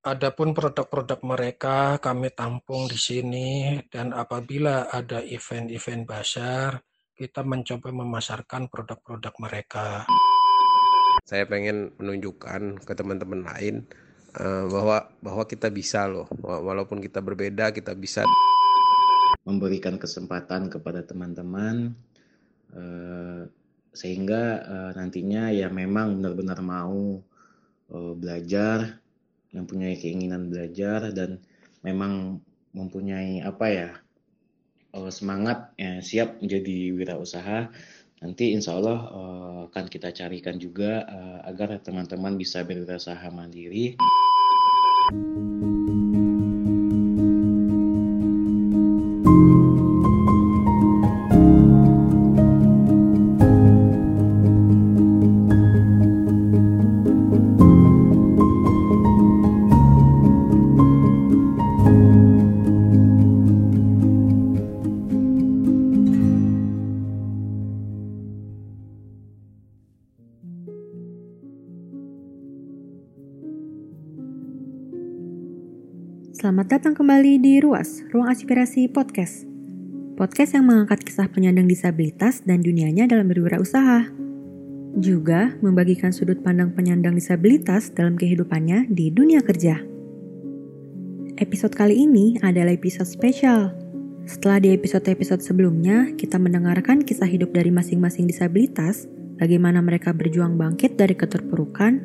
Adapun produk-produk mereka kami tampung di sini dan apabila ada event-event bazar, kita mencoba memasarkan produk-produk mereka. Saya pengen menunjukkan ke teman-teman lain uh, bahwa bahwa kita bisa loh, walaupun kita berbeda, kita bisa memberikan kesempatan kepada teman-teman uh, sehingga uh, nantinya ya memang benar-benar mau uh, belajar punya keinginan belajar dan memang mempunyai apa ya uh, semangat ya, siap menjadi wirausaha nanti insya Allah uh, akan kita carikan juga uh, agar teman-teman bisa berwirausaha mandiri. Selamat datang kembali di Ruas, Ruang Aspirasi Podcast. Podcast yang mengangkat kisah penyandang disabilitas dan dunianya dalam berwirausaha. Juga membagikan sudut pandang penyandang disabilitas dalam kehidupannya di dunia kerja. Episode kali ini adalah episode spesial. Setelah di episode-episode sebelumnya, kita mendengarkan kisah hidup dari masing-masing disabilitas, bagaimana mereka berjuang bangkit dari keterpurukan,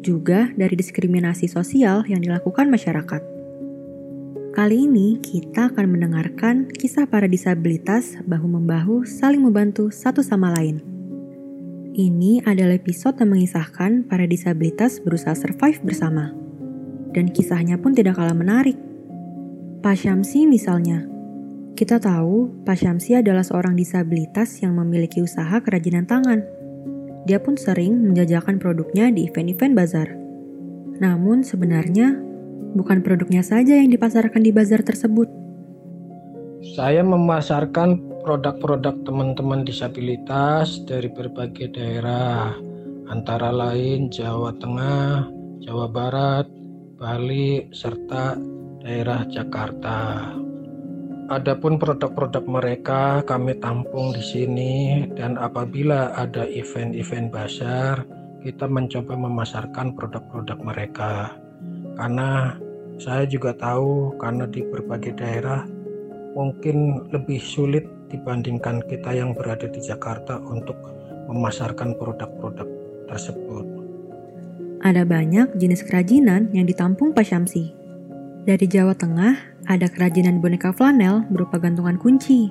juga dari diskriminasi sosial yang dilakukan masyarakat. Kali ini kita akan mendengarkan kisah para disabilitas bahu-membahu saling membantu satu sama lain. Ini adalah episode yang mengisahkan para disabilitas berusaha survive bersama. Dan kisahnya pun tidak kalah menarik. Pak Syamsi misalnya. Kita tahu Pak Syamsi adalah seorang disabilitas yang memiliki usaha kerajinan tangan. Dia pun sering menjajakan produknya di event-event bazar. Namun sebenarnya bukan produknya saja yang dipasarkan di bazar tersebut. Saya memasarkan produk-produk teman-teman disabilitas dari berbagai daerah, antara lain Jawa Tengah, Jawa Barat, Bali, serta daerah Jakarta. Adapun produk-produk mereka kami tampung di sini dan apabila ada event-event bazar, kita mencoba memasarkan produk-produk mereka karena saya juga tahu karena di berbagai daerah mungkin lebih sulit dibandingkan kita yang berada di Jakarta untuk memasarkan produk-produk tersebut. Ada banyak jenis kerajinan yang ditampung Pak Syamsi. Dari Jawa Tengah, ada kerajinan boneka flanel berupa gantungan kunci.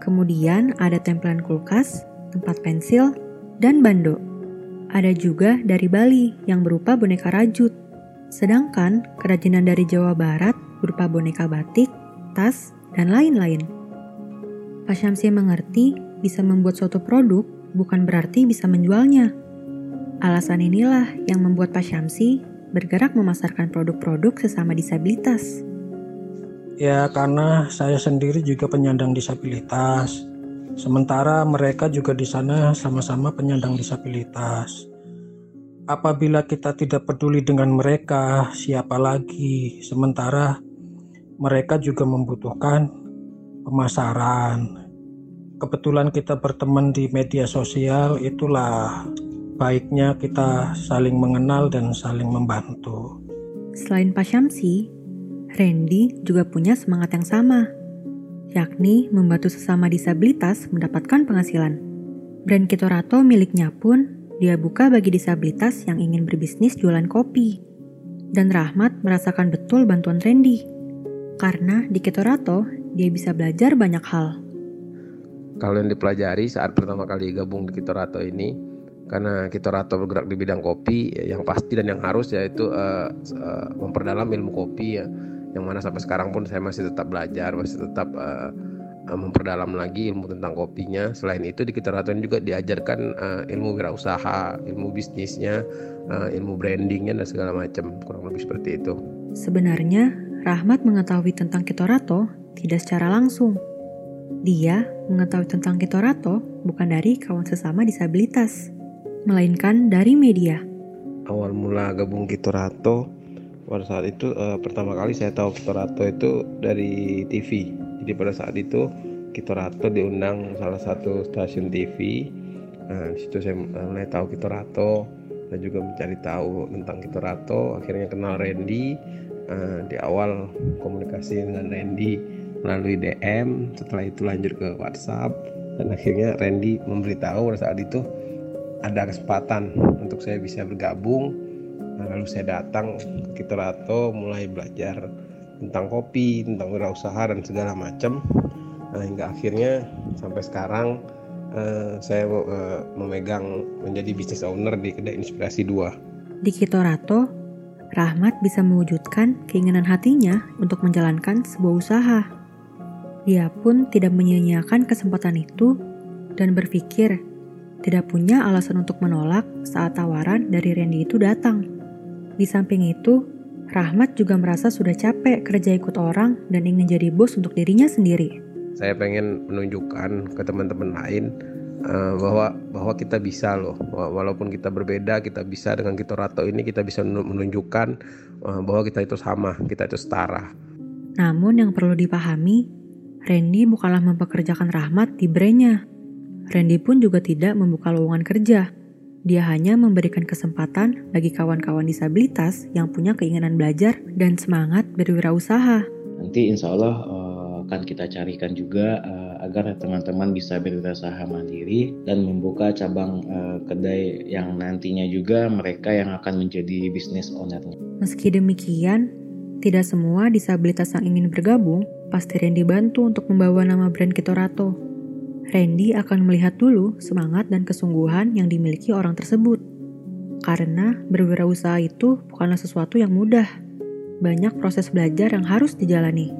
Kemudian ada tempelan kulkas, tempat pensil, dan bando. Ada juga dari Bali yang berupa boneka rajut. Sedangkan kerajinan dari Jawa Barat berupa boneka batik, tas, dan lain-lain. Pak Syamsi mengerti bisa membuat suatu produk bukan berarti bisa menjualnya. Alasan inilah yang membuat Pak Syamsi bergerak memasarkan produk-produk sesama disabilitas. Ya, karena saya sendiri juga penyandang disabilitas. Sementara mereka juga di sana sama-sama penyandang disabilitas. Apabila kita tidak peduli dengan mereka, siapa lagi? Sementara mereka juga membutuhkan pemasaran. Kebetulan kita berteman di media sosial, itulah baiknya kita saling mengenal dan saling membantu. Selain Pak Syamsi, Randy juga punya semangat yang sama, yakni membantu sesama disabilitas mendapatkan penghasilan. Brand Kitorato miliknya pun dia buka bagi disabilitas yang ingin berbisnis jualan kopi. Dan Rahmat merasakan betul bantuan Randy. Karena di Ketorato, dia bisa belajar banyak hal. Kalau yang dipelajari saat pertama kali gabung di Kitorato ini, karena Kitorato bergerak di bidang kopi, yang pasti dan yang harus yaitu uh, uh, memperdalam ilmu kopi ya. Yang mana sampai sekarang pun saya masih tetap belajar, masih tetap uh, memperdalam lagi ilmu tentang kopinya. Selain itu di Kitaratuan juga diajarkan uh, ilmu wirausaha, ilmu bisnisnya, uh, ilmu brandingnya dan segala macam. Kurang lebih seperti itu. Sebenarnya Rahmat mengetahui tentang Kitorato tidak secara langsung. Dia mengetahui tentang Kitorato bukan dari kawan sesama disabilitas, melainkan dari media. Awal mula gabung Kitorato pada saat itu uh, pertama kali saya tahu Kitorato itu dari TV jadi pada saat itu Kitorato diundang salah satu stasiun TV nah di situ saya mulai tahu Kitorato dan juga mencari tahu tentang Kitorato akhirnya kenal Randy. Uh, di awal komunikasi dengan Randy melalui DM setelah itu lanjut ke WhatsApp. Dan akhirnya Randy memberitahu pada saat itu ada kesempatan untuk saya bisa bergabung. Nah, lalu saya datang ke Kitorato mulai belajar tentang kopi tentang wirausaha dan segala macam nah, hingga akhirnya sampai sekarang uh, saya uh, memegang menjadi bisnis owner di kedai Inspirasi 2 di Kitorato Rahmat bisa mewujudkan keinginan hatinya untuk menjalankan sebuah usaha. Dia pun tidak menyia-nyiakan kesempatan itu dan berpikir tidak punya alasan untuk menolak saat tawaran dari Randy itu datang. Di samping itu, Rahmat juga merasa sudah capek kerja ikut orang dan ingin jadi bos untuk dirinya sendiri. Saya pengen menunjukkan ke teman-teman lain uh, bahwa bahwa kita bisa loh. Walaupun kita berbeda kita bisa dengan kita rato ini kita bisa menunjukkan uh, bahwa kita itu sama kita itu setara. Namun yang perlu dipahami Randy bukanlah mempekerjakan Rahmat di brandnya. Randy pun juga tidak membuka lowongan kerja dia hanya memberikan kesempatan bagi kawan-kawan disabilitas yang punya keinginan belajar dan semangat berwirausaha. Nanti insya Allah uh, akan kita carikan juga uh, agar teman-teman bisa berwirausaha mandiri dan membuka cabang uh, kedai yang nantinya juga mereka yang akan menjadi bisnis ownernya. Meski demikian, tidak semua disabilitas yang ingin bergabung pasti Randy bantu untuk membawa nama brand Kitorato. Randy akan melihat dulu semangat dan kesungguhan yang dimiliki orang tersebut. Karena berwirausaha itu bukanlah sesuatu yang mudah. Banyak proses belajar yang harus dijalani.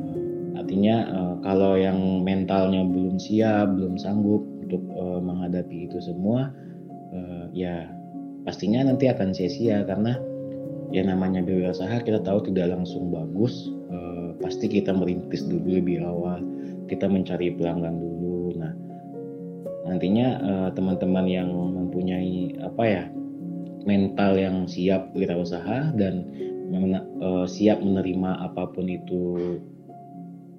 Artinya uh, kalau yang mentalnya belum siap, belum sanggup untuk uh, menghadapi itu semua, uh, ya pastinya nanti akan sia-sia karena ya namanya berwirausaha kita tahu tidak langsung bagus. Pasti kita merintis dulu lebih awal, kita mencari pelanggan dulu. Nantinya uh, teman-teman yang mempunyai apa ya mental yang siap wirausaha dan uh, siap menerima apa pun itu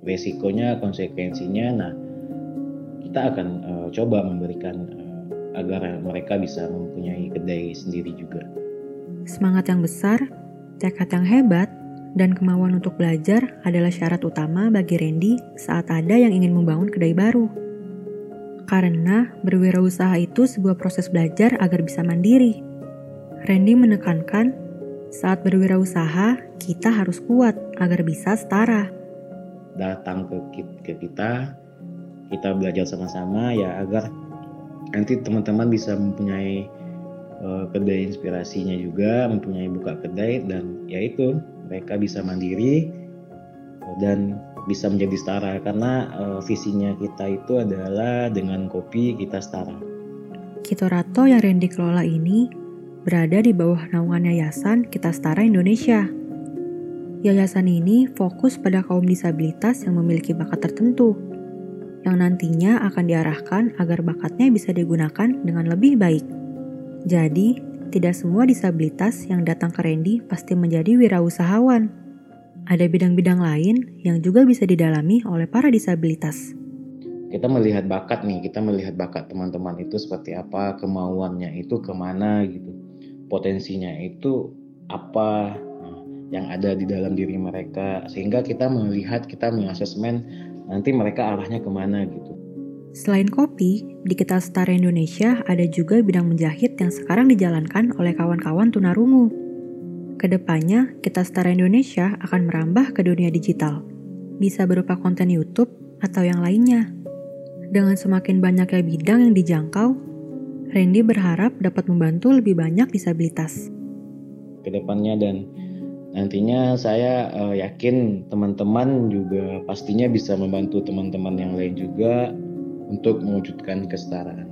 resikonya, konsekuensinya. Nah, kita akan uh, coba memberikan uh, agar mereka bisa mempunyai kedai sendiri juga. Semangat yang besar, tekad yang hebat, dan kemauan untuk belajar adalah syarat utama bagi Randy saat ada yang ingin membangun kedai baru. Karena berwirausaha itu sebuah proses belajar agar bisa mandiri. Randy menekankan, saat berwirausaha, kita harus kuat agar bisa setara datang ke, ke kita kita belajar sama-sama ya agar nanti teman-teman bisa mempunyai uh, kedai inspirasinya juga mempunyai buka kedai dan yaitu mereka bisa mandiri dan bisa menjadi setara karena uh, visinya kita itu adalah dengan kopi kita setara. Kitorato yang Randy kelola ini berada di bawah naungan Yayasan Kita Setara Indonesia Yayasan ini fokus pada kaum disabilitas yang memiliki bakat tertentu, yang nantinya akan diarahkan agar bakatnya bisa digunakan dengan lebih baik. Jadi, tidak semua disabilitas yang datang ke Randy pasti menjadi wirausahawan. Ada bidang-bidang lain yang juga bisa didalami oleh para disabilitas. Kita melihat bakat nih, kita melihat bakat teman-teman itu seperti apa, kemauannya itu ke mana gitu, potensinya itu apa, yang ada di dalam diri mereka sehingga kita melihat kita mengasesmen nanti mereka arahnya ke mana gitu. Selain kopi, di kita Setara Indonesia ada juga bidang menjahit yang sekarang dijalankan oleh kawan-kawan tunarungu. Ke depannya, kita Setara Indonesia akan merambah ke dunia digital. Bisa berupa konten YouTube atau yang lainnya. Dengan semakin banyaknya bidang yang dijangkau, Randy berharap dapat membantu lebih banyak disabilitas. Ke depannya dan nantinya saya uh, yakin teman-teman juga pastinya bisa membantu teman-teman yang lain juga untuk mewujudkan kesetaraan.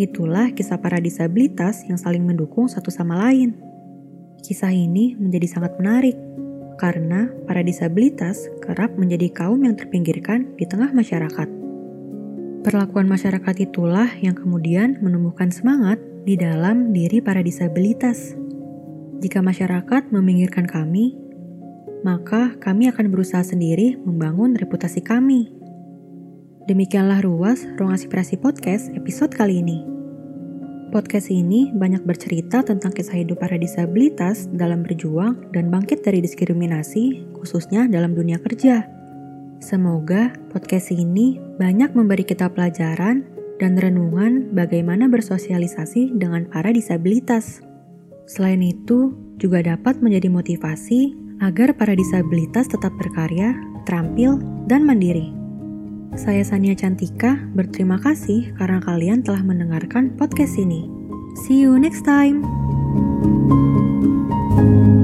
Itulah kisah para disabilitas yang saling mendukung satu sama lain. Kisah ini menjadi sangat menarik karena para disabilitas kerap menjadi kaum yang terpinggirkan di tengah masyarakat. Perlakuan masyarakat itulah yang kemudian menumbuhkan semangat di dalam diri para disabilitas. Jika masyarakat meminggirkan kami, maka kami akan berusaha sendiri membangun reputasi kami. Demikianlah ruas Ruang Aspirasi Podcast episode kali ini. Podcast ini banyak bercerita tentang kisah hidup para disabilitas dalam berjuang dan bangkit dari diskriminasi, khususnya dalam dunia kerja. Semoga podcast ini banyak memberi kita pelajaran dan renungan bagaimana bersosialisasi dengan para disabilitas. Selain itu, juga dapat menjadi motivasi agar para disabilitas tetap berkarya, terampil, dan mandiri. Saya Sania Cantika, berterima kasih karena kalian telah mendengarkan podcast ini. See you next time. thank you